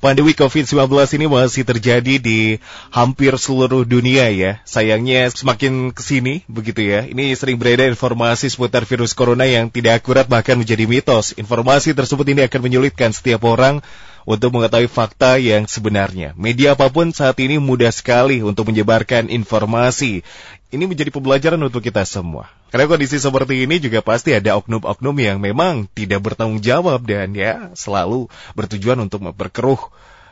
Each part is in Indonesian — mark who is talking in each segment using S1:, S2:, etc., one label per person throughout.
S1: Pandemi COVID-19 ini masih terjadi di hampir seluruh dunia ya. Sayangnya semakin ke sini begitu ya. Ini sering beredar informasi seputar virus corona yang tidak akurat bahkan menjadi mitos. Informasi tersebut ini akan menyulitkan setiap orang untuk mengetahui fakta yang sebenarnya. Media apa pun saat ini mudah sekali untuk menyebarkan informasi. Ini menjadi pembelajaran untuk kita semua. Karena kondisi seperti ini juga pasti ada oknum-oknum yang memang tidak bertanggung jawab dan ya selalu bertujuan untuk memperkeruh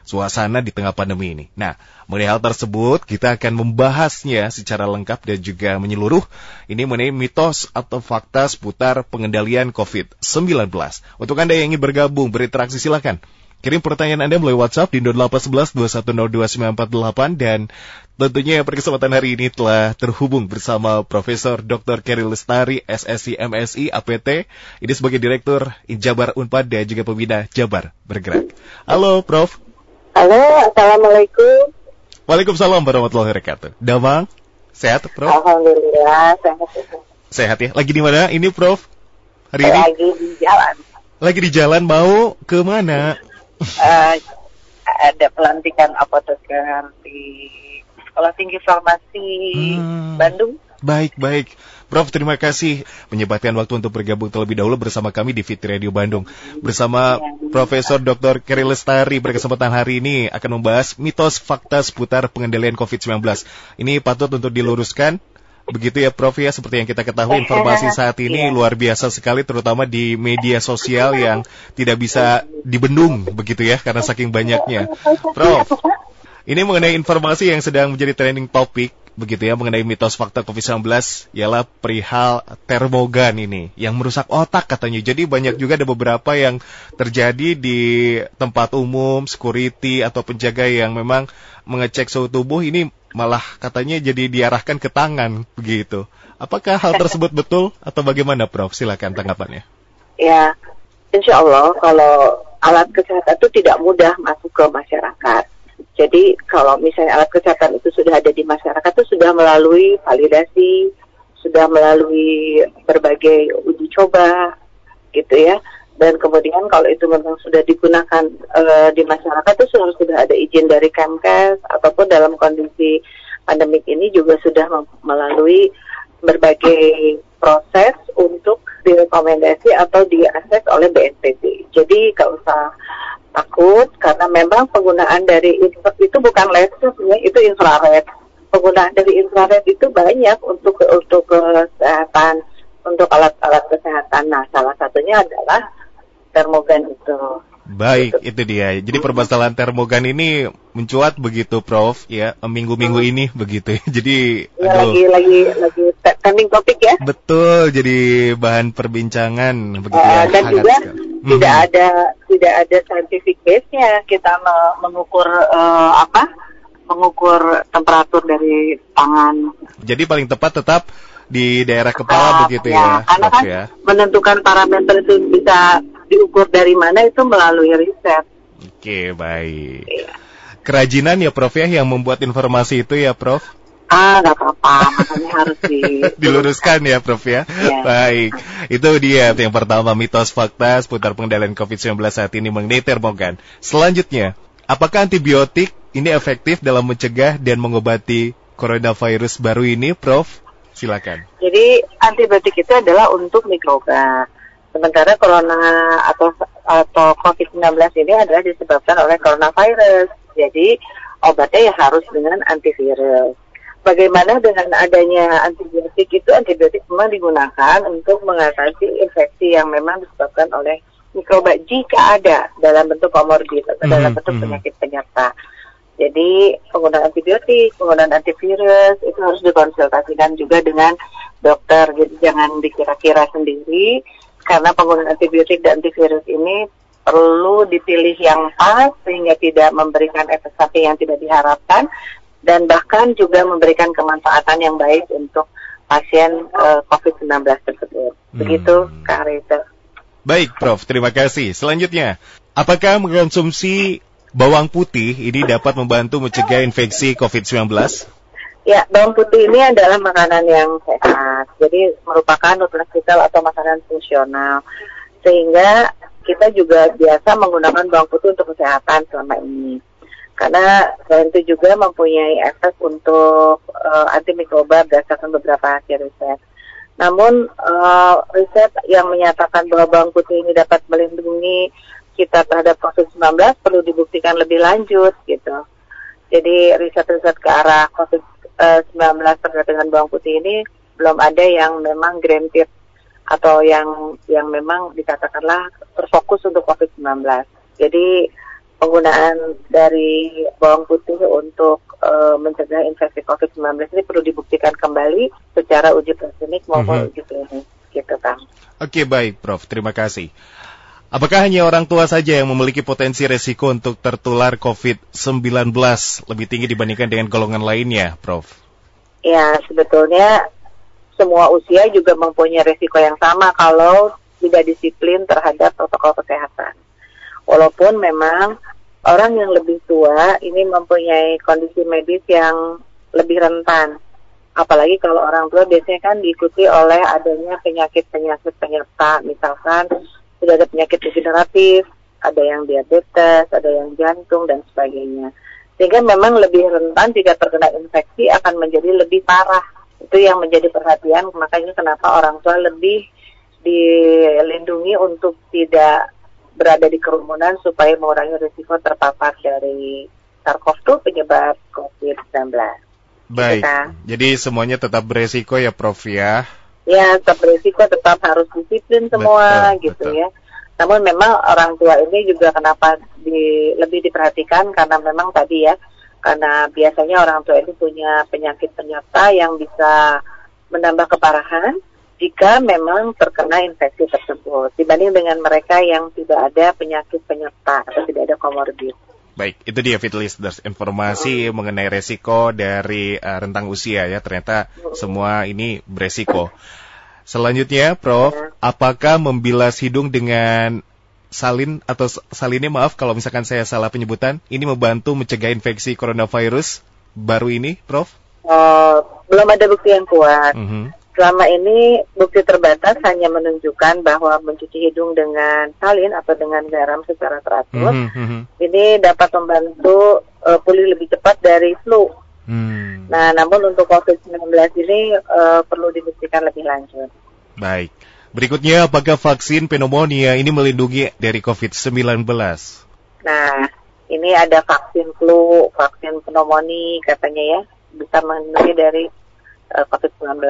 S1: suasana di tengah pandemi ini. Nah, mengenai hal tersebut kita akan membahasnya secara lengkap dan juga menyeluruh. Ini mengenai mitos atau fakta seputar pengendalian COVID-19. Untuk Anda yang ingin bergabung, berinteraksi silakan. Kirim pertanyaan Anda melalui WhatsApp di 0811 2102 dan tentunya pada kesempatan hari ini telah terhubung bersama Profesor Dr. Kerry Lestari, SSI MSI APT. Ini sebagai Direktur Jabar Unpad dan juga pembina Jabar Bergerak. Halo Prof.
S2: Halo, Assalamualaikum.
S1: Waalaikumsalam warahmatullahi wabarakatuh. Damang, sehat Prof?
S2: Alhamdulillah, sehat.
S1: Sehat ya. Lagi di mana ini Prof? Hari ini?
S2: Lagi di jalan.
S1: Lagi di jalan mau ke mana?
S2: Uh, ada pelantikan apoteker di Sekolah Tinggi Farmasi hmm. Bandung.
S1: Baik, baik. Prof, terima kasih menyempatkan waktu untuk bergabung terlebih dahulu bersama kami di Fit Radio Bandung. Bersama ya. Profesor Dr. Kerry Lestari berkesempatan hari ini akan membahas mitos fakta seputar pengendalian COVID-19. Ini patut untuk diluruskan Begitu ya Prof ya, seperti yang kita ketahui informasi saat ini iya. luar biasa sekali terutama di media sosial yang tidak bisa dibendung begitu ya karena saking banyaknya. Prof, ini mengenai informasi yang sedang menjadi trending topik begitu ya mengenai mitos fakta COVID-19 ialah perihal termogan ini yang merusak otak katanya. Jadi banyak juga ada beberapa yang terjadi di tempat umum, security atau penjaga yang memang mengecek suhu tubuh ini malah katanya jadi diarahkan ke tangan begitu. Apakah hal tersebut betul atau bagaimana Prof? Silakan tanggapannya.
S2: Ya, insya Allah kalau alat kesehatan itu tidak mudah masuk ke masyarakat jadi kalau misalnya alat kesehatan itu sudah ada di masyarakat itu sudah melalui validasi, sudah melalui berbagai uji coba gitu ya. Dan kemudian kalau itu memang sudah digunakan uh, di masyarakat itu sudah sudah ada izin dari Kemkes ataupun dalam kondisi pandemik ini juga sudah melalui berbagai proses untuk direkomendasi atau diakses oleh BNPB. Jadi kalau usah takut karena memang penggunaan dari infrared itu bukan laser ya, itu infrared. Penggunaan dari infrared itu banyak untuk untuk kesehatan, untuk alat-alat kesehatan. Nah, salah satunya adalah termogan itu.
S1: Baik, gitu. itu dia. Jadi permasalahan termogan ini mencuat begitu, Prof. Ya, minggu-minggu hmm. ini begitu. Jadi,
S2: ya, aduh. lagi lagi lagi trending topik ya.
S1: Betul, jadi bahan perbincangan begitu uh,
S2: ya. Dan juga sekali tidak hmm. ada tidak ada scientific base-nya kita mengukur uh, apa mengukur temperatur dari tangan.
S1: Jadi paling tepat tetap di daerah kepala uh, begitu ya.
S2: ya karena kan ya. menentukan parameter itu bisa diukur dari mana itu melalui riset.
S1: Oke, baik. Ya. Kerajinan ya Prof ya yang membuat informasi itu ya Prof?
S2: Ah, nggak apa-apa, makanya harus di...
S1: diluruskan ya, Prof ya. ya. Baik, itu dia yang pertama mitos fakta seputar pengendalian COVID-19 saat ini mengenai termogan. Selanjutnya, apakah antibiotik ini efektif dalam mencegah dan mengobati coronavirus baru ini, Prof? Silakan.
S2: Jadi antibiotik itu adalah untuk mikroba. Sementara corona atau atau COVID-19 ini adalah disebabkan oleh coronavirus. Jadi obatnya ya harus dengan antivirus bagaimana dengan adanya antibiotik itu antibiotik memang digunakan untuk mengatasi infeksi yang memang disebabkan oleh mikroba jika ada dalam bentuk komorbid atau mm -hmm. dalam bentuk mhm. penyakit penyerta. Jadi penggunaan antibiotik, penggunaan antivirus itu harus dikonsultasikan juga dengan dokter. Jadi jangan dikira-kira sendiri karena penggunaan antibiotik dan antivirus ini perlu dipilih yang pas sehingga tidak memberikan efek samping yang tidak diharapkan dan bahkan juga memberikan kemanfaatan yang baik untuk pasien uh, COVID-19 tersebut. Hmm. Begitu, Kak Reza.
S1: Baik, Prof. Terima kasih. Selanjutnya, apakah mengkonsumsi bawang putih ini dapat membantu mencegah infeksi COVID-19?
S2: Ya, bawang putih ini adalah makanan yang sehat. Jadi merupakan nutrasital atau makanan fungsional. Sehingga kita juga biasa menggunakan bawang putih untuk kesehatan selama ini. Karena selain itu juga mempunyai efek untuk uh, antimikroba berdasarkan beberapa hasil riset. Namun uh, riset yang menyatakan bahwa bawang putih ini dapat melindungi kita terhadap COVID-19 perlu dibuktikan lebih lanjut gitu. Jadi riset-riset ke arah COVID-19 terkait dengan bawang putih ini belum ada yang memang granted atau yang yang memang dikatakanlah terfokus untuk COVID-19. Jadi penggunaan dari bawang putih untuk uh, mencegah infeksi COVID-19 ini perlu dibuktikan kembali secara uji klinik maupun mm-hmm. uji klinis, gitu Kang.
S1: Oke baik, Prof. Terima kasih. Apakah hanya orang tua saja yang memiliki potensi resiko untuk tertular COVID-19 lebih tinggi dibandingkan dengan golongan lainnya, Prof?
S2: Ya, sebetulnya semua usia juga mempunyai resiko yang sama kalau tidak disiplin terhadap protokol kesehatan. Walaupun memang orang yang lebih tua ini mempunyai kondisi medis yang lebih rentan. Apalagi kalau orang tua biasanya kan diikuti oleh adanya penyakit-penyakit penyerta, misalkan sudah ada penyakit degeneratif, ada yang diabetes, ada yang jantung dan sebagainya. Sehingga memang lebih rentan jika terkena infeksi akan menjadi lebih parah. Itu yang menjadi perhatian, makanya kenapa orang tua lebih dilindungi untuk tidak berada di kerumunan supaya mengurangi risiko terpapar dari SARS-CoV-2 penyebab COVID-19.
S1: Baik, Kita. jadi semuanya tetap beresiko ya Prof ya?
S2: Ya, tetap beresiko, tetap harus disiplin semua betul, gitu betul. ya. Namun memang orang tua ini juga kenapa di, lebih diperhatikan karena memang tadi ya, karena biasanya orang tua ini punya penyakit penyerta yang bisa menambah keparahan jika memang terkena infeksi tersebut dibanding dengan mereka yang tidak ada penyakit penyerta atau tidak ada komorbid.
S1: Baik, itu dia fit listeners informasi hmm. mengenai resiko dari uh, rentang usia ya. Ternyata semua ini beresiko. Selanjutnya, Prof, hmm. apakah membilas hidung dengan salin atau salinnya maaf kalau misalkan saya salah penyebutan, ini membantu mencegah infeksi coronavirus baru ini, Prof?
S2: Uh, belum ada bukti yang kuat. Mm -hmm. Selama ini bukti terbatas hanya menunjukkan bahwa mencuci hidung dengan salin atau dengan garam secara teratur mm -hmm. ini dapat membantu uh, pulih lebih cepat dari flu. Mm. Nah, namun untuk COVID-19 ini uh, perlu dibuktikan lebih lanjut.
S1: Baik. Berikutnya, apakah vaksin pneumonia ini melindungi dari COVID-19?
S2: Nah, ini ada vaksin flu, vaksin pneumonia katanya ya, bisa melindungi dari uh, COVID-19.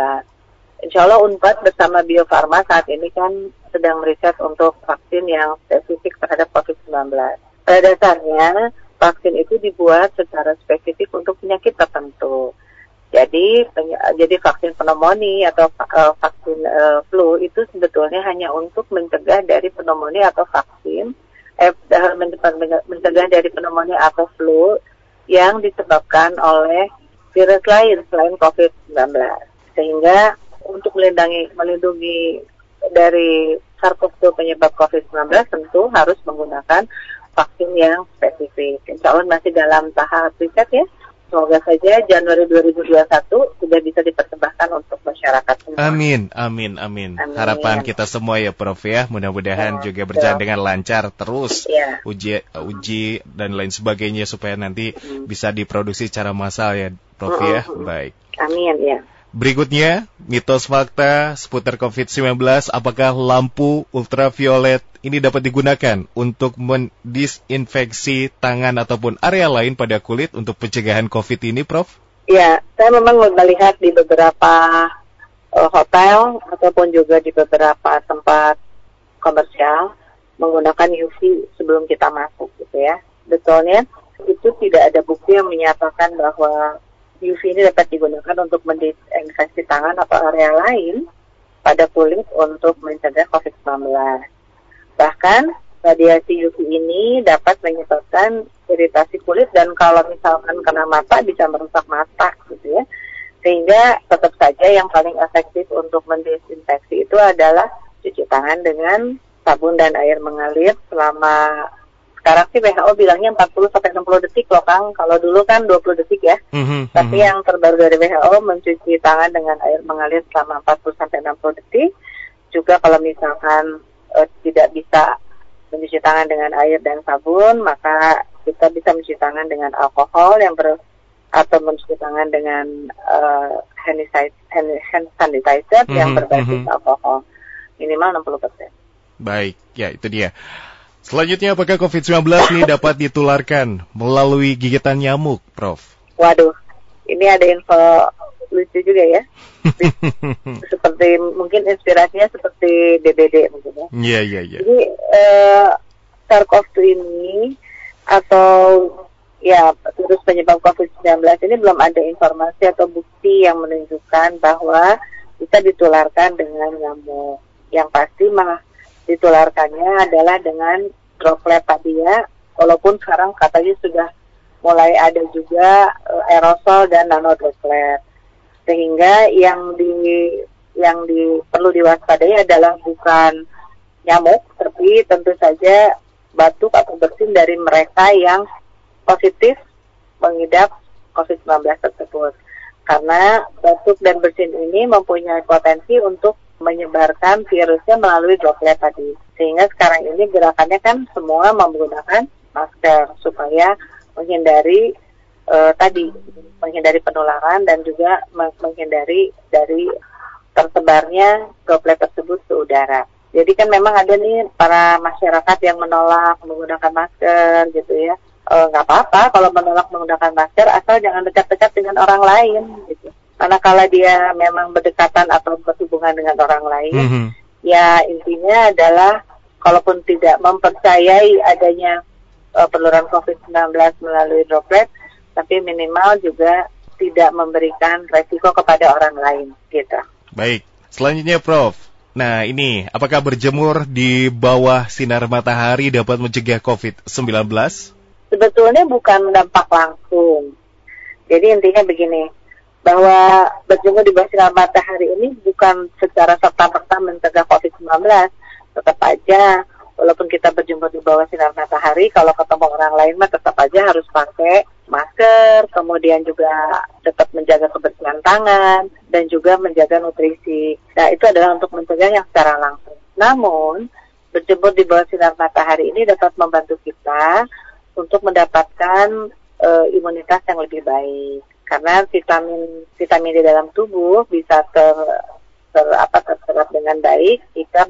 S2: Insya Allah UNPAD bersama Bio Farma saat ini kan sedang meriset untuk vaksin yang spesifik terhadap COVID-19. Pada dasarnya, vaksin itu dibuat secara spesifik untuk penyakit tertentu. Jadi, jadi vaksin pneumonia atau uh, vaksin uh, flu itu sebetulnya hanya untuk mencegah dari pneumonia atau vaksin, eh, mencegah dari pneumonia atau flu yang disebabkan oleh virus lain selain COVID-19. Sehingga untuk melindungi melindungi dari SARS-CoV-2 penyebab COVID-19 tentu harus menggunakan vaksin yang spesifik. Insya Allah masih dalam tahap riset ya. Semoga saja Januari 2021 sudah bisa dipersembahkan untuk masyarakat semua.
S1: Amin, amin, amin. amin. Harapan kita semua ya Prof ya. Mudah-mudahan ya, juga berjalan ya. dengan lancar terus ya. uji uji dan lain sebagainya supaya nanti hmm. bisa diproduksi secara massal ya Prof hmm. ya. Baik.
S2: Amin ya.
S1: Berikutnya, mitos fakta seputar COVID-19, apakah lampu ultraviolet ini dapat digunakan untuk mendisinfeksi tangan ataupun area lain pada kulit untuk pencegahan COVID ini, Prof?
S2: Ya, saya memang melihat di beberapa uh, hotel ataupun juga di beberapa tempat komersial menggunakan UV sebelum kita masuk gitu ya. Betulnya itu tidak ada bukti yang menyatakan bahwa UV ini dapat digunakan untuk mendesinfeksi tangan atau area lain pada kulit untuk mencegah COVID-19. Bahkan radiasi UV ini dapat menyebabkan iritasi kulit dan kalau misalkan kena mata bisa merusak mata gitu ya. Sehingga tetap saja yang paling efektif untuk mendesinfeksi itu adalah cuci tangan dengan sabun dan air mengalir selama sekarang sih WHO bilangnya 40 sampai 60 detik loh Kang. Kalau dulu kan 20 detik ya. Mm-hmm, Tapi mm-hmm. yang terbaru dari WHO mencuci tangan dengan air mengalir selama 40 sampai 60 detik. Juga kalau misalkan uh, tidak bisa mencuci tangan dengan air dan sabun, maka kita bisa mencuci tangan dengan alkohol yang ber atau mencuci tangan dengan uh, hand, hand sanitizer mm -hmm, yang berbasis mm -hmm. alkohol minimal 60%.
S1: Baik, ya itu dia. Selanjutnya apakah COVID-19 ini dapat ditularkan melalui gigitan nyamuk, Prof?
S2: Waduh, ini ada info lucu juga ya. seperti mungkin inspirasinya seperti DBD mungkin ya.
S1: Iya, iya, iya.
S2: Jadi uh, SARS-CoV-2 ini atau ya virus penyebab COVID-19 ini belum ada informasi atau bukti yang menunjukkan bahwa bisa ditularkan dengan nyamuk. Yang pasti malah ditularkannya adalah dengan droplet tadi ya, walaupun sekarang katanya sudah mulai ada juga uh, aerosol dan nano droplet. Sehingga yang di yang di perlu diwaspadai adalah bukan nyamuk, tapi tentu saja batuk atau bersin dari mereka yang positif mengidap COVID-19 tersebut. Karena batuk dan bersin ini mempunyai potensi untuk menyebarkan virusnya melalui droplet tadi. Sehingga sekarang ini gerakannya kan semua menggunakan masker supaya menghindari uh, tadi menghindari penularan dan juga menghindari dari tersebarnya droplet tersebut ke udara. Jadi kan memang ada nih para masyarakat yang menolak menggunakan masker gitu ya. E, nggak e, apa-apa kalau menolak menggunakan masker asal jangan dekat-dekat dengan orang lain gitu. Kalau dia memang berdekatan atau berhubungan dengan orang lain, mm -hmm. Ya intinya adalah kalaupun tidak mempercayai adanya uh, penularan COVID-19 melalui droplet, tapi minimal juga tidak memberikan resiko kepada orang lain gitu.
S1: Baik, selanjutnya Prof. Nah ini, apakah berjemur di bawah sinar matahari dapat mencegah COVID-19?
S2: Sebetulnya bukan dampak langsung. Jadi intinya begini, bahwa berjemur di bawah sinar matahari ini bukan secara serta-merta mencegah COVID-19. Tetap aja walaupun kita berjumpa di bawah sinar matahari, kalau ketemu orang lain mah tetap aja harus pakai masker, kemudian juga tetap menjaga kebersihan tangan, dan juga menjaga nutrisi. Nah, itu adalah untuk mencegah yang secara langsung. Namun, berjemur di bawah sinar matahari ini dapat membantu kita untuk mendapatkan e, imunitas yang lebih baik. Karena vitamin vitamin di dalam tubuh bisa ter, ter apa terserap dengan baik jika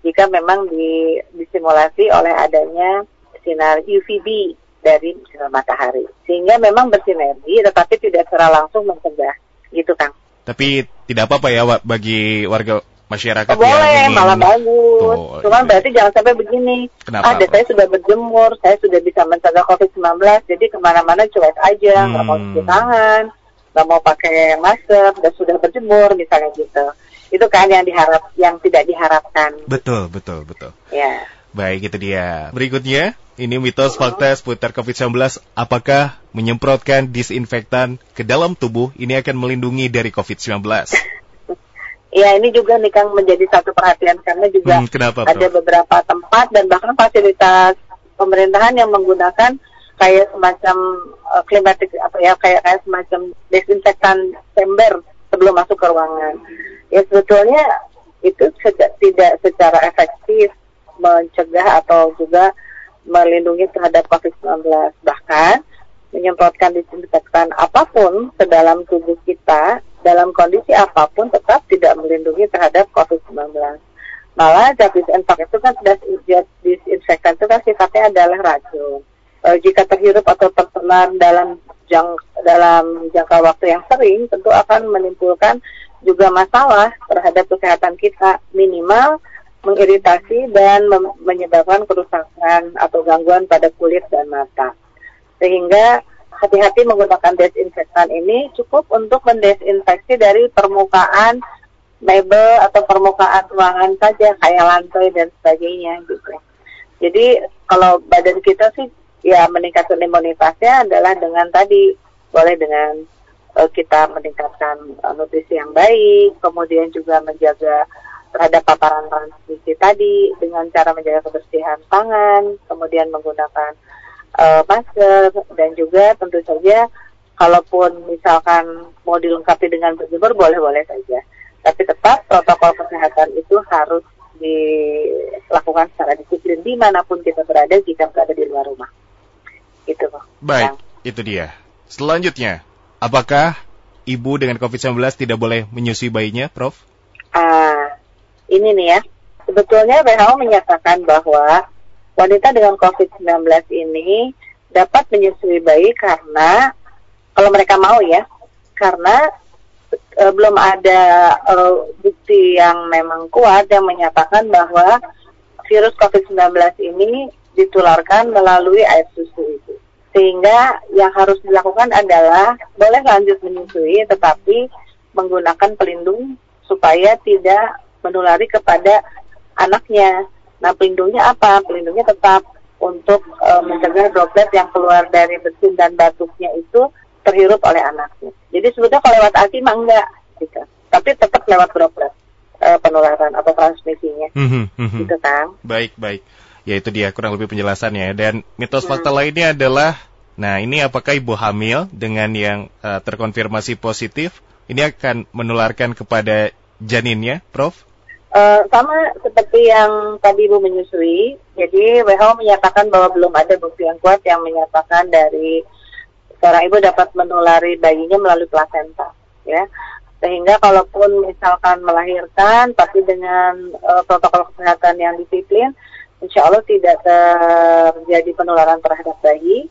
S2: jika memang di, disimulasi oleh adanya sinar UVB dari sinar matahari. Sehingga memang bersinergi tetapi tidak secara langsung mencegah. Gitu Kang.
S1: Tapi tidak apa-apa ya bagi warga masyarakat
S2: oh, boleh, ingin... malah bagus. Tuh, Cuman iya. berarti jangan sampai begini.
S1: Kenapa?
S2: Ada saya sudah berjemur, saya sudah bisa mencegah COVID-19, jadi ke mana-mana cuek aja, nggak hmm. mau cuci tangan, nggak mau pakai masker, dan sudah berjemur misalnya gitu itu kan yang diharap yang tidak diharapkan.
S1: Betul, betul, betul.
S2: Ya.
S1: Baik, itu dia. Berikutnya, ini mitos fakta seputar COVID-19. Apakah menyemprotkan disinfektan ke dalam tubuh ini akan melindungi dari COVID-19?
S2: Ya, ini juga nih Kang menjadi satu perhatian karena juga hmm, kenapa, ada beberapa tempat dan bahkan fasilitas pemerintahan yang menggunakan kayak semacam uh, klimatik apa ya kayak kayak semacam desinfektan chamber sebelum masuk ke ruangan ya sebetulnya itu tidak secara efektif mencegah atau juga melindungi terhadap COVID-19. Bahkan menyemprotkan disinfektan apa pun ke dalam tubuh kita dalam kondisi apa pun tetap tidak melindungi terhadap COVID-19. Malah zat disinfektan itu kan zat disinfektan itu kan sifatnya adalah racun. E, jika terhirup atau tertular dalam jang, dalam jangka waktu yang sering tentu akan menimbulkan juga masalah terhadap kesehatan kita minimal mengiritasi dan menyebabkan kerusakan atau gangguan pada kulit dan mata. Sehingga hati-hati menggunakan desinfektan ini cukup untuk mendesinfeksi dari permukaan mebel atau permukaan ruangan saja kayak lantai dan sebagainya gitu. Jadi kalau badan kita sih ya meningkatkan imunitasnya adalah dengan tadi boleh dengan uh, kita meningkatkan uh, nutrisi yang baik, kemudian juga menjaga terhadap paparan transmisi tadi dengan cara menjaga kebersihan tangan, kemudian menggunakan uh, masker dan juga tentu saja kalaupun misalkan mau dilengkapi dengan berjemur boleh-boleh saja. Tapi tetap protokol kesehatan itu harus dilakukan secara disiplin di mana pun kita berada jika berada di luar rumah. Gitu,
S1: Baik, yang. itu dia. Selanjutnya, apakah ibu dengan COVID-19 tidak boleh menyusui bayinya, Prof?
S2: Ah, ini nih ya. Sebetulnya WHO menyatakan bahwa wanita dengan COVID-19 ini dapat menyusui bayi karena kalau mereka mau ya, karena e, belum ada e, bukti yang memang kuat yang menyatakan bahwa virus COVID-19 ini ditularkan melalui air susu itu. Sehingga yang harus dilakukan adalah boleh lanjut menyusui tetapi menggunakan pelindung supaya tidak menulari kepada anaknya. Nah, pelindungnya apa? Pelindungnya tetap untuk e, mencegah droplet yang keluar dari bersin dan batuknya itu terhirup oleh anaknya. Jadi sebetulnya kalau lewat ASI mah enggak, gitu. tapi tetap lewat droplet uh, penularan atau transmisinya, mm-hmm, gitu kan?
S1: Baik baik, ya itu dia kurang lebih penjelasannya. Dan mitos hmm. fakta lainnya adalah, nah ini apakah ibu hamil dengan yang uh, terkonfirmasi positif ini akan menularkan kepada janinnya, Prof?
S2: Uh, sama seperti yang tadi Ibu menyusui, jadi WHO menyatakan bahwa belum ada bukti yang kuat yang menyatakan dari seorang ibu dapat menulari bayinya melalui plasenta ya. Sehingga kalaupun misalkan melahirkan tapi dengan uh, protokol kesehatan yang disiplin insya Allah tidak terjadi penularan terhadap bayi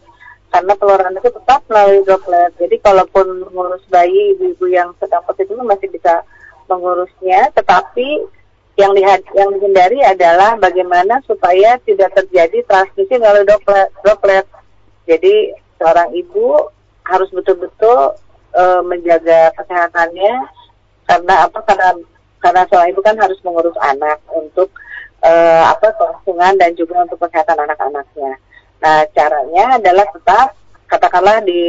S2: karena penularan itu tetap melalui droplet. Jadi kalaupun mengurus bayi ibu-ibu yang sedang positif masih bisa mengurusnya tetapi yang lihat yang dihindari adalah bagaimana supaya tidak terjadi transmisi melalui droplet, droplet. Jadi seorang ibu harus betul-betul uh, menjaga kesehatannya karena apa karena karena seorang ibu kan harus mengurus anak untuk uh, apa kelangsungan dan juga untuk kesehatan anak-anaknya. Nah caranya adalah tetap katakanlah di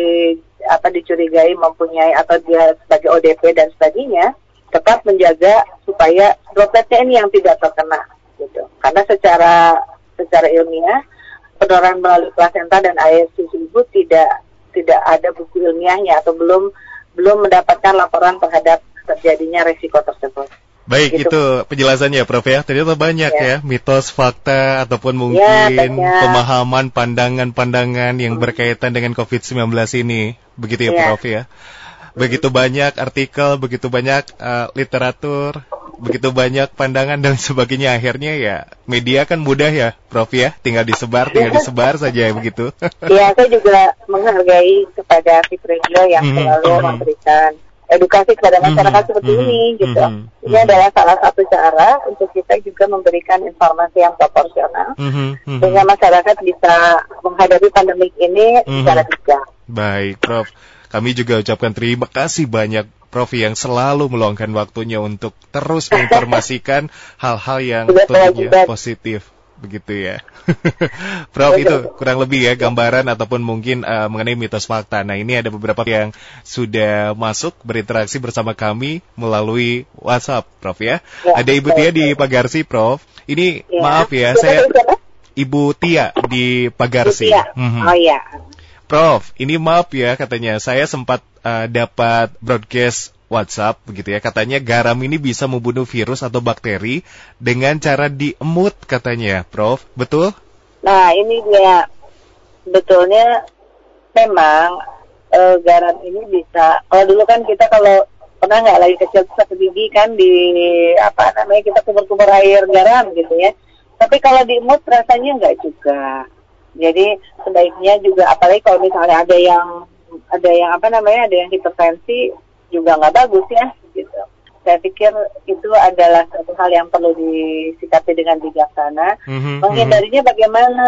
S2: apa dicurigai mempunyai atau dia sebagai ODP dan sebagainya tetap menjaga supaya dropletnya ini yang tidak terkena gitu. Karena secara secara ilmiah penularan melalui plasenta dan air susu ibu tidak tidak ada bukti ilmiahnya atau belum belum mendapatkan laporan terhadap terjadinya resiko tersebut.
S1: Baik, gitu. itu penjelasannya Prof ya. Ternyata banyak ya, ya mitos, fakta ataupun ya, mungkin ya, pemahaman pandangan-pandangan yang hmm. berkaitan dengan COVID-19 ini. Begitu ya, ya Prof ya. Begitu banyak artikel, begitu banyak uh, literatur, begitu banyak pandangan dan sebagainya akhirnya ya media kan mudah ya Prof ya tinggal disebar tinggal disebar saja ya begitu
S2: Iya saya juga menghargai kepada Fit Radio yang mm -hmm. selalu mhm. memberikan edukasi kepada mhm. masyarakat mm -hmm. seperti mm -hmm. ini gitu mm -hmm. ini adalah salah satu cara untuk kita juga memberikan informasi yang proporsional mm -hmm. sehingga masyarakat bisa menghadapi pandemik ini mm -hmm. secara bijak
S1: baik Prof kami juga ucapkan terima kasih banyak Prof yang selalu meluangkan waktunya untuk terus menginformasikan hal-hal yang tentunya positif begitu ya. Prof itu kurang lebih ya gambaran ataupun mungkin uh, mengenai mitos fakta. Nah ini ada beberapa yang sudah masuk berinteraksi bersama kami melalui WhatsApp, Prof ya. ya ada Ibu Tia di Pagarsi, Prof. Ini ya. maaf ya, saya Ibu Tia di Pagarsi. Tia.
S2: Mm -hmm. Oh iya.
S1: Prof, ini maaf ya katanya saya sempat uh, dapat broadcast WhatsApp begitu ya katanya garam ini bisa membunuh virus atau bakteri dengan cara diemut katanya, Prof. Betul?
S2: Nah, ini dia betulnya memang uh, garam ini bisa kalau dulu kan kita kalau pernah nggak lagi kecil sakit gigi kan di apa namanya kita kumur-kumur air garam gitu ya. Tapi kalau diemut rasanya nggak juga. Jadi sebaiknya juga apalagi kalau misalnya ada yang ada yang apa namanya ada yang hipertensi juga nggak bagus ya gitu. Saya pikir itu adalah satu hal yang perlu disikapi dengan bijaksana. Mm-hmm, Menghindarinya bagaimana?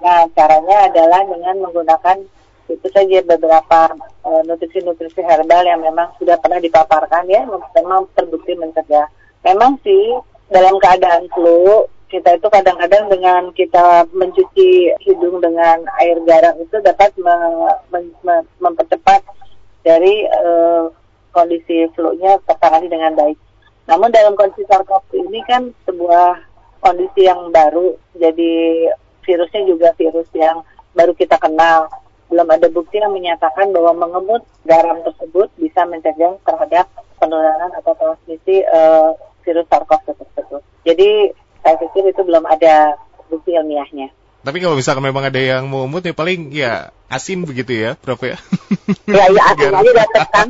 S2: Nah caranya adalah dengan menggunakan itu saja beberapa uh, nutrisi-nutrisi herbal yang memang sudah pernah dipaparkan ya, memang terbukti mencegah. Memang sih dalam keadaan flu kita itu kadang-kadang dengan kita mencuci hidung dengan air garam itu dapat me, me, me, mempercepat dari uh, kondisi flu-nya tertangani dengan baik. Namun dalam kondisi SARS-CoV ini kan sebuah kondisi yang baru, jadi virusnya juga virus yang baru kita kenal. Belum ada bukti yang menyatakan bahwa mengemut garam tersebut bisa mencegah terhadap penularan atau transmisi uh, virus SARS-CoV tersebut. Jadi saya pikir itu belum ada bukti ilmiahnya.
S1: Tapi kalau misalkan memang ada yang mau umut ya paling ya asin begitu ya, Prof ya.
S2: Ya, ya asin aja datang kan.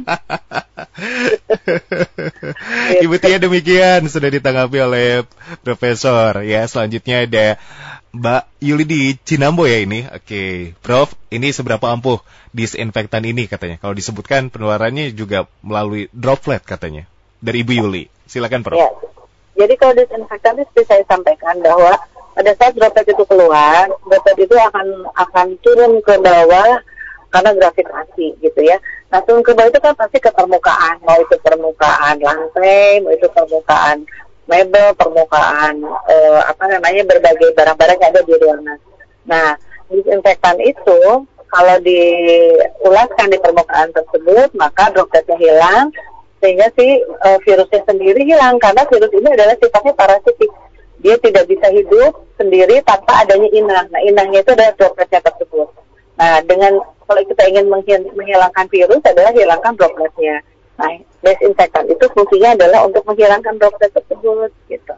S1: Ibu Tia demikian sudah ditanggapi oleh Profesor ya. Selanjutnya ada Mbak Yuli di Cinambo ya ini. Oke, Prof, ini seberapa ampuh disinfektan ini katanya. Kalau disebutkan penularannya juga melalui droplet katanya. Dari Ibu Yuli. Silakan, Prof.
S2: Ya. Jadi kalau disinfektan itu saya sampaikan bahwa pada saat droplet itu keluar, droplet itu akan akan turun ke bawah karena gravitasi gitu ya. Nah turun ke bawah itu kan pasti ke permukaan, mau itu permukaan lantai, mau itu permukaan mebel, permukaan eh, apa namanya berbagai barang-barang yang ada di ruangan. Nah disinfektan itu kalau diulaskan di permukaan tersebut maka dropletnya hilang sehingga si uh, virusnya sendiri hilang karena virus ini adalah sifatnya parasitik dia tidak bisa hidup sendiri tanpa adanya inang. Nah, inangnya itu adalah dropletnya tersebut. Nah, dengan kalau kita ingin menghilangkan virus adalah hilangkan dropletnya. Nah, desinfektan itu fungsinya adalah untuk menghilangkan droplet tersebut, gitu.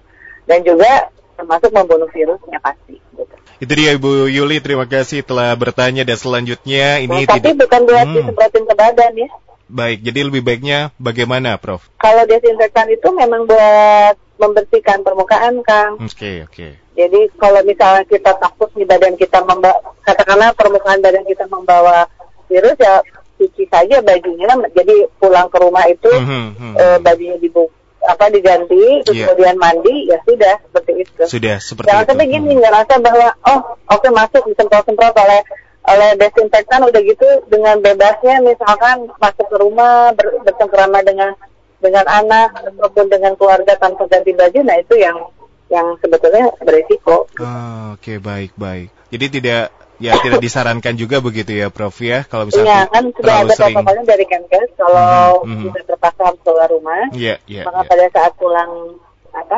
S2: Dan juga termasuk membunuh virusnya pasti. Gitu.
S1: Itu dia Ibu Yuli, terima kasih telah bertanya dan selanjutnya ini
S2: nah, tapi tidak... bukan buat hmm. disemprotin ke badan ya.
S1: Baik, jadi lebih baiknya bagaimana, Prof?
S2: Kalau desinfektan itu memang buat membersihkan permukaan, Kang.
S1: Oke, okay, oke. Okay.
S2: Jadi kalau misalnya kita takut di badan kita membawa, katakanlah permukaan badan kita membawa virus ya cuci saja bajunya. Jadi pulang ke rumah itu mm -hmm, e, bajunya dibuka apa diganti yeah. kemudian mandi ya sudah seperti itu.
S1: Sudah seperti
S2: Jangan
S1: itu.
S2: sampai gini hmm. ngerasa bahwa oh oke okay, masuk disemprot-semprot oleh oleh desinfektan udah gitu dengan bebasnya misalkan masuk ke rumah ber, bercengkrama dengan dengan anak ataupun dengan keluarga tanpa ganti baju, nah itu yang yang sebetulnya berisiko.
S1: Oh, Oke okay, baik baik. Jadi tidak ya tidak disarankan juga begitu ya Prof ya kalau misalnya
S2: Iya kan sudah ada protokolnya dari Kemenkes kalau mm -hmm. kita terpaksa harus keluar rumah, yeah, yeah, maka yeah. pada saat pulang apa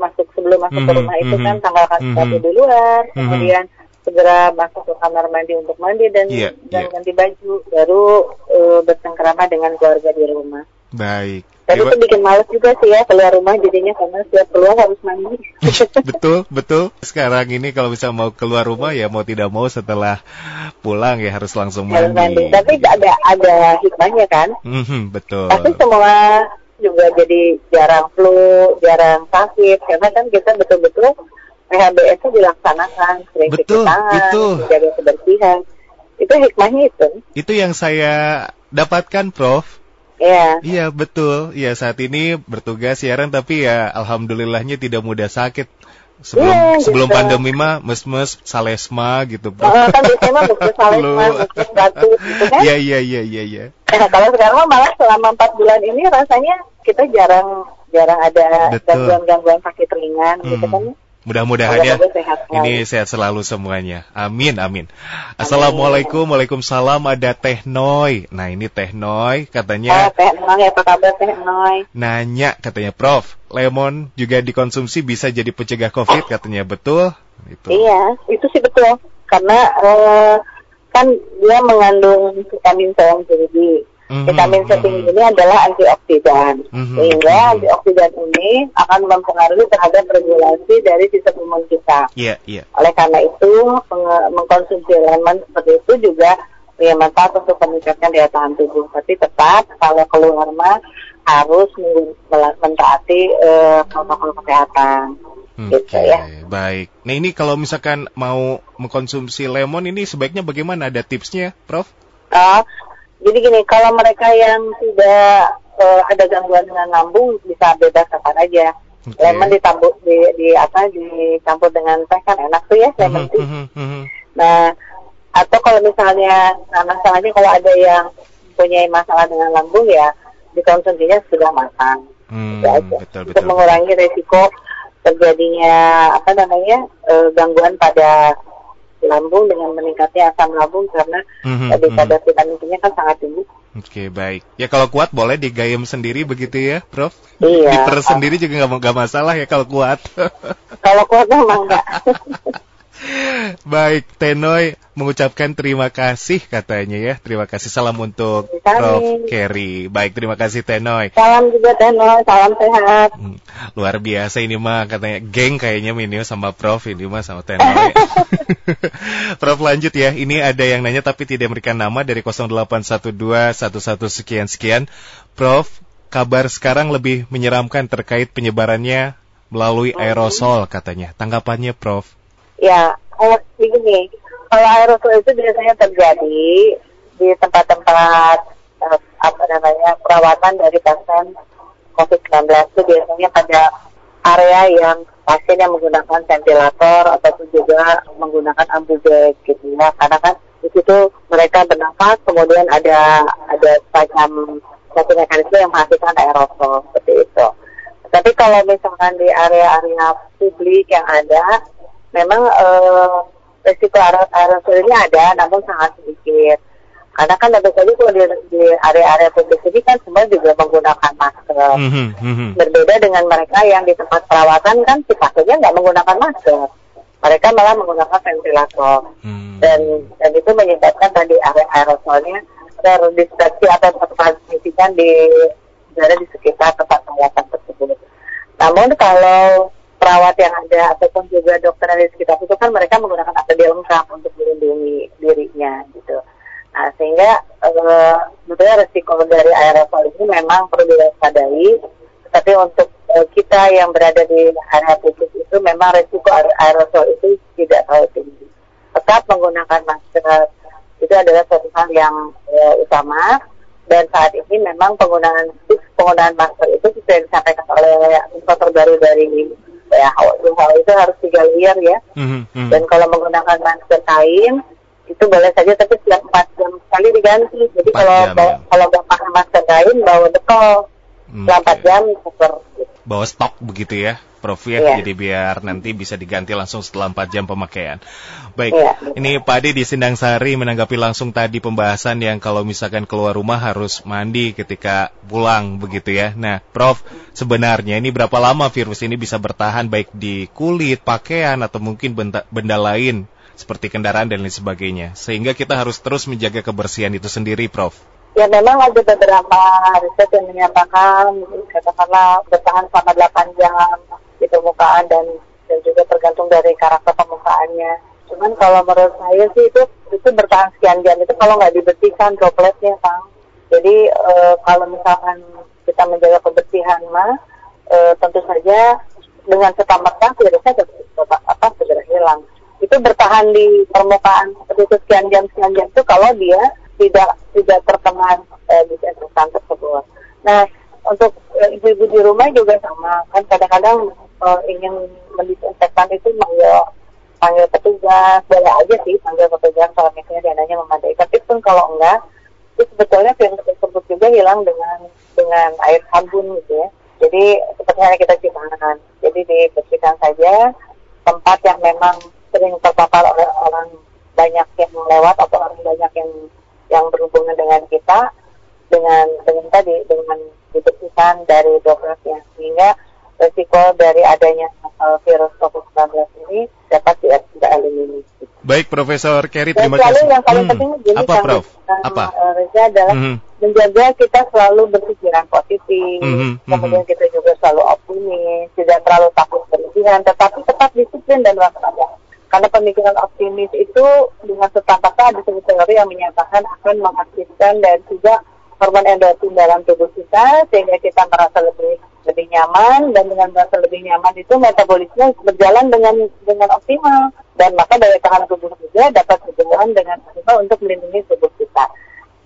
S2: masuk sebelum masuk mm -hmm, ke rumah itu mm -hmm, kan tanggal kasih mm -hmm, di luar, mm -hmm. kemudian segera masuk ke kamar mandi untuk mandi dan yeah, dan yeah. ganti baju baru uh, bercengkrama dengan keluarga di rumah.
S1: Baik.
S2: Tapi itu bikin males juga sih ya keluar rumah jadinya karena setiap keluar harus mandi.
S1: betul, betul. Sekarang ini kalau bisa mau keluar rumah ya mau tidak mau setelah pulang ya harus langsung mandi. Harus mandi.
S2: Tapi ada ada hikmahnya kan?
S1: Mm-hmm, betul.
S2: Tapi semua juga jadi jarang flu, jarang sakit karena kan kita betul-betul PHBS itu dilaksanakan, sering
S1: betul, tangan,
S2: betul. menjaga kebersihan. Itu hikmahnya itu.
S1: Itu yang saya dapatkan, Prof
S2: Iya.
S1: Iya betul. Iya saat ini bertugas siaran tapi ya alhamdulillahnya tidak mudah sakit. Sebelum yeah, sebelum gitu. pandemi mah mes-mes salesma gitu.
S2: Bro. Uh, kan biasanya mah mes salesma, mes batuk gitu kan.
S1: Iya iya iya iya iya.
S2: Nah, kalau sekarang mah malah selama empat bulan ini rasanya kita jarang jarang ada gangguan-gangguan sakit ringan hmm. gitu kan.
S1: Mudah-mudahan ya ini sehat selalu semuanya. Amin, amin. Assalamualaikum, waalaikumsalam. Ada Teh Noi. Nah ini Teh Noi katanya.
S2: Oh, Teh Noi, apa kabar Teh Noi?
S1: Nanya katanya, Prof, lemon juga dikonsumsi bisa jadi pencegah COVID katanya betul?
S2: Itu. Iya, itu sih betul. Karena uh, kan dia mengandung vitamin C yang tinggi Mm-hmm. Vitamin C tinggi ini adalah antioksidan, mm-hmm. sehingga antioksidan ini akan mempengaruhi terhadap regulasi dari sistem imun kita.
S1: Yeah, yeah.
S2: Oleh karena itu, mengkonsumsi lemon seperti itu juga punya manfaat untuk meningkatkan daya tahan tubuh. Tapi tetap kalau keluar mah harus mentaati uh, protokol kesehatan.
S1: Oke, gitu ya. baik. Nah ini kalau misalkan mau mengkonsumsi lemon ini sebaiknya bagaimana? Ada tipsnya, Prof?
S2: Uh, jadi gini, kalau mereka yang tidak uh, ada gangguan dengan lambung bisa bebas kapan aja. Okay. Lemon ditambur di, di apa dicampur dengan teh kan enak tuh ya lemon tea. Mm -hmm. Nah, atau kalau misalnya nah masalahnya kalau ada yang punya masalah dengan lambung ya dikonsumsinya sudah matang.
S1: Hmm, betul, betul,
S2: Untuk mengurangi resiko terjadinya apa namanya uh, gangguan pada lambung dengan meningkatnya asam lambung karena mm-hmm, tadi kadar mm-hmm. vitamin C-nya kan sangat tinggi.
S1: Oke okay, baik. Ya kalau kuat boleh digayam sendiri begitu ya, Prof?
S2: Iya.
S1: Diper sendiri juga nggak masalah ya kalau kuat.
S2: kalau kuat memang enggak.
S1: Baik, Tenoy mengucapkan terima kasih katanya ya. Terima kasih salam untuk Prof. Kerry. Baik, terima kasih Tenoy.
S2: Salam juga Tenoy, salam sehat. Hmm,
S1: luar biasa ini mah katanya geng kayaknya ini sama Prof ini mah sama Tenoy. Prof lanjut ya. Ini ada yang nanya tapi tidak memberikan nama dari 0812 11 sekian sekian. Prof, kabar sekarang lebih menyeramkan terkait penyebarannya melalui aerosol katanya. Tanggapannya Prof?
S2: Ya, kayak begini. Kalau aerosol itu biasanya terjadi di tempat-tempat eh, apa namanya perawatan dari pasien COVID-19 itu biasanya pada area yang pasien yang menggunakan ventilator ataupun juga menggunakan ambubeg gitu ya karena kan di situ mereka bernafas kemudian ada ada semacam satu mekanisme yang menghasilkan aerosol seperti itu. Tapi kalau misalkan di area-area publik yang ada, memang eh, resiko aerosol ini ada, namun sangat sedikit. Karena kan tentu saja kalau di, area-area publik ini kan semua juga menggunakan masker. Mm -hmm. Berbeda dengan mereka yang di tempat perawatan kan si pasiennya nggak menggunakan masker. Mereka malah menggunakan ventilator. Mm. Dan dan itu menyebabkan tadi area aerosolnya terdispersi atau tertransmisikan di berada di sekitar tempat perawatan tersebut. Namun kalau perawat yang ada ataupun juga dokter yang sekitar itu kan mereka menggunakan APD lengkap untuk melindungi dirinya gitu. Nah sehingga uh, sebetulnya resiko dari aerosol ini memang perlu diwaspadai. Tapi untuk uh, kita yang berada di area publik itu memang resiko aerosol itu tidak terlalu tinggi. Tetap menggunakan masker itu adalah suatu hal yang uh, utama dan saat ini memang penggunaan penggunaan masker itu sesuai disampaikan oleh info terbaru dari WHO, WHO itu harus tiga layer ya. Mm-hmm. Dan kalau menggunakan masker kain itu boleh saja tapi setiap empat jam sekali diganti. Jadi kalau jam, ya. kalau nggak pakai masker kain bawa bekal selama empat jam super.
S1: Bawa stok begitu ya? Prof ya, yeah. jadi biar nanti bisa diganti langsung setelah 4 jam pemakaian. Baik, yeah. ini Pak Ade di Sindang Sari menanggapi langsung tadi pembahasan yang kalau misalkan keluar rumah harus mandi ketika pulang begitu ya. Nah, Prof, sebenarnya ini berapa lama virus ini bisa bertahan baik di kulit, pakaian atau mungkin benda, benda lain seperti kendaraan dan lain sebagainya. Sehingga kita harus terus menjaga kebersihan itu sendiri, Prof.
S2: Ya memang ada beberapa riset yang menyatakan katakanlah bertahan selama 8 jam di permukaan dan dan juga tergantung dari karakter permukaannya. Cuman kalau menurut saya sih itu itu bertahan sekian jam itu kalau nggak dibersihkan dropletnya, Kang. Jadi e, kalau misalkan kita menjaga kebersihan mah e, tentu saja dengan serta merta virusnya apa segera hilang. Itu bertahan di permukaan seperti itu sekian jam sekian jam itu kalau dia tidak tidak terkena e, disinfektan tersebut. Nah untuk ibu-ibu di rumah juga sama. Kan kadang-kadang uh, ingin mendisinfektan itu manggil panggil petugas. Boleh aja sih panggil petugas kalau misalnya dananya memadai tapi pun kalau enggak itu sebetulnya virus tersebut juga hilang dengan dengan air sabun gitu ya. Jadi seperti yang kita cipakan jadi dibersihkan saja. Tempat yang memang sering terpapar oleh orang banyak yang lewat atau orang banyak yang yang berhubungan dengan kita dengan dengan tadi dengan dibersihkan dari dropletnya sehingga resiko dari adanya uh, virus COVID-19 ini dapat dieliminasi.
S1: Baik, Profesor Kerry, terima kasih.
S2: yang paling hmm. penting
S1: apa, kan, Prof? Apa?
S2: Uh, Reza adalah mm -hmm. menjaga kita selalu berpikiran positif, mm -hmm. kemudian kita juga selalu optimis, tidak terlalu takut berlebihan, tetapi tetap disiplin dan waspada. Karena pemikiran optimis itu dengan serta-merta ada sebuah teori yang menyatakan akan mengaktifkan dan juga hormon endorfin dalam tubuh kita sehingga kita merasa lebih lebih nyaman dan dengan merasa lebih nyaman itu metabolisme berjalan dengan dengan optimal dan maka daya tahan tubuh juga dapat berjalan dengan optimal untuk melindungi tubuh kita.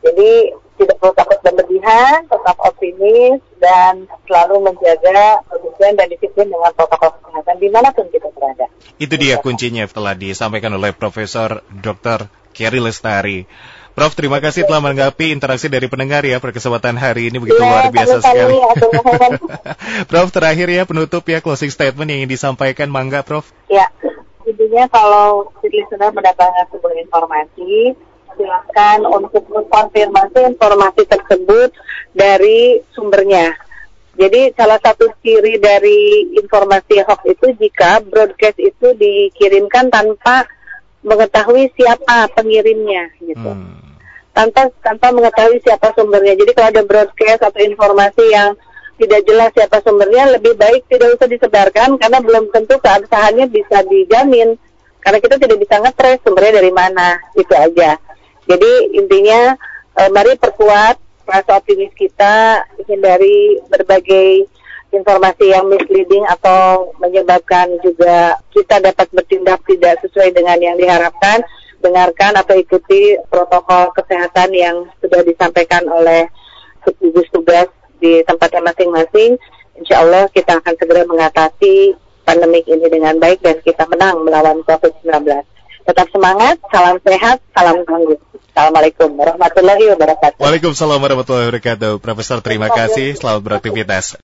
S2: Jadi tidak perlu takut berlebihan, tetap optimis dan selalu menjaga kebersihan dan disiplin dengan protokol kesehatan di mana pun kita berada.
S1: Itu dia kuncinya telah disampaikan oleh Profesor Dr. Kerry Lestari. Prof, terima kasih telah menanggapi interaksi dari pendengar ya perkesempatan hari ini begitu ya, luar biasa sekali. Prof, terakhir ya penutup ya closing statement yang ingin disampaikan, mangga Prof.
S2: Ya, intinya kalau listener mendapatkan sebuah informasi, silakan untuk mengkonfirmasi informasi tersebut dari sumbernya. Jadi salah satu ciri dari informasi hoax itu jika broadcast itu dikirimkan tanpa mengetahui siapa pengirimnya gitu. Hmm. Tanpa tanpa mengetahui siapa sumbernya. Jadi kalau ada broadcast atau informasi yang tidak jelas siapa sumbernya, lebih baik tidak usah disebarkan karena belum tentu keabsahannya bisa dijamin. Karena kita tidak bisa ngetres sumbernya dari mana, itu aja. Jadi intinya e, mari perkuat rasa optimis kita, hindari berbagai informasi yang misleading atau menyebabkan juga kita dapat bertindak tidak sesuai dengan yang diharapkan. Dengarkan atau ikuti protokol kesehatan yang sudah disampaikan oleh gugus tugas di tempatnya masing-masing. Insya Allah kita akan segera mengatasi pandemik ini dengan baik dan kita menang melawan COVID-19. Tetap semangat, salam sehat, salam tangguh. Assalamualaikum warahmatullahi wabarakatuh.
S1: Waalaikumsalam warahmatullahi wabarakatuh. Profesor, terima kasih. Selamat beraktivitas.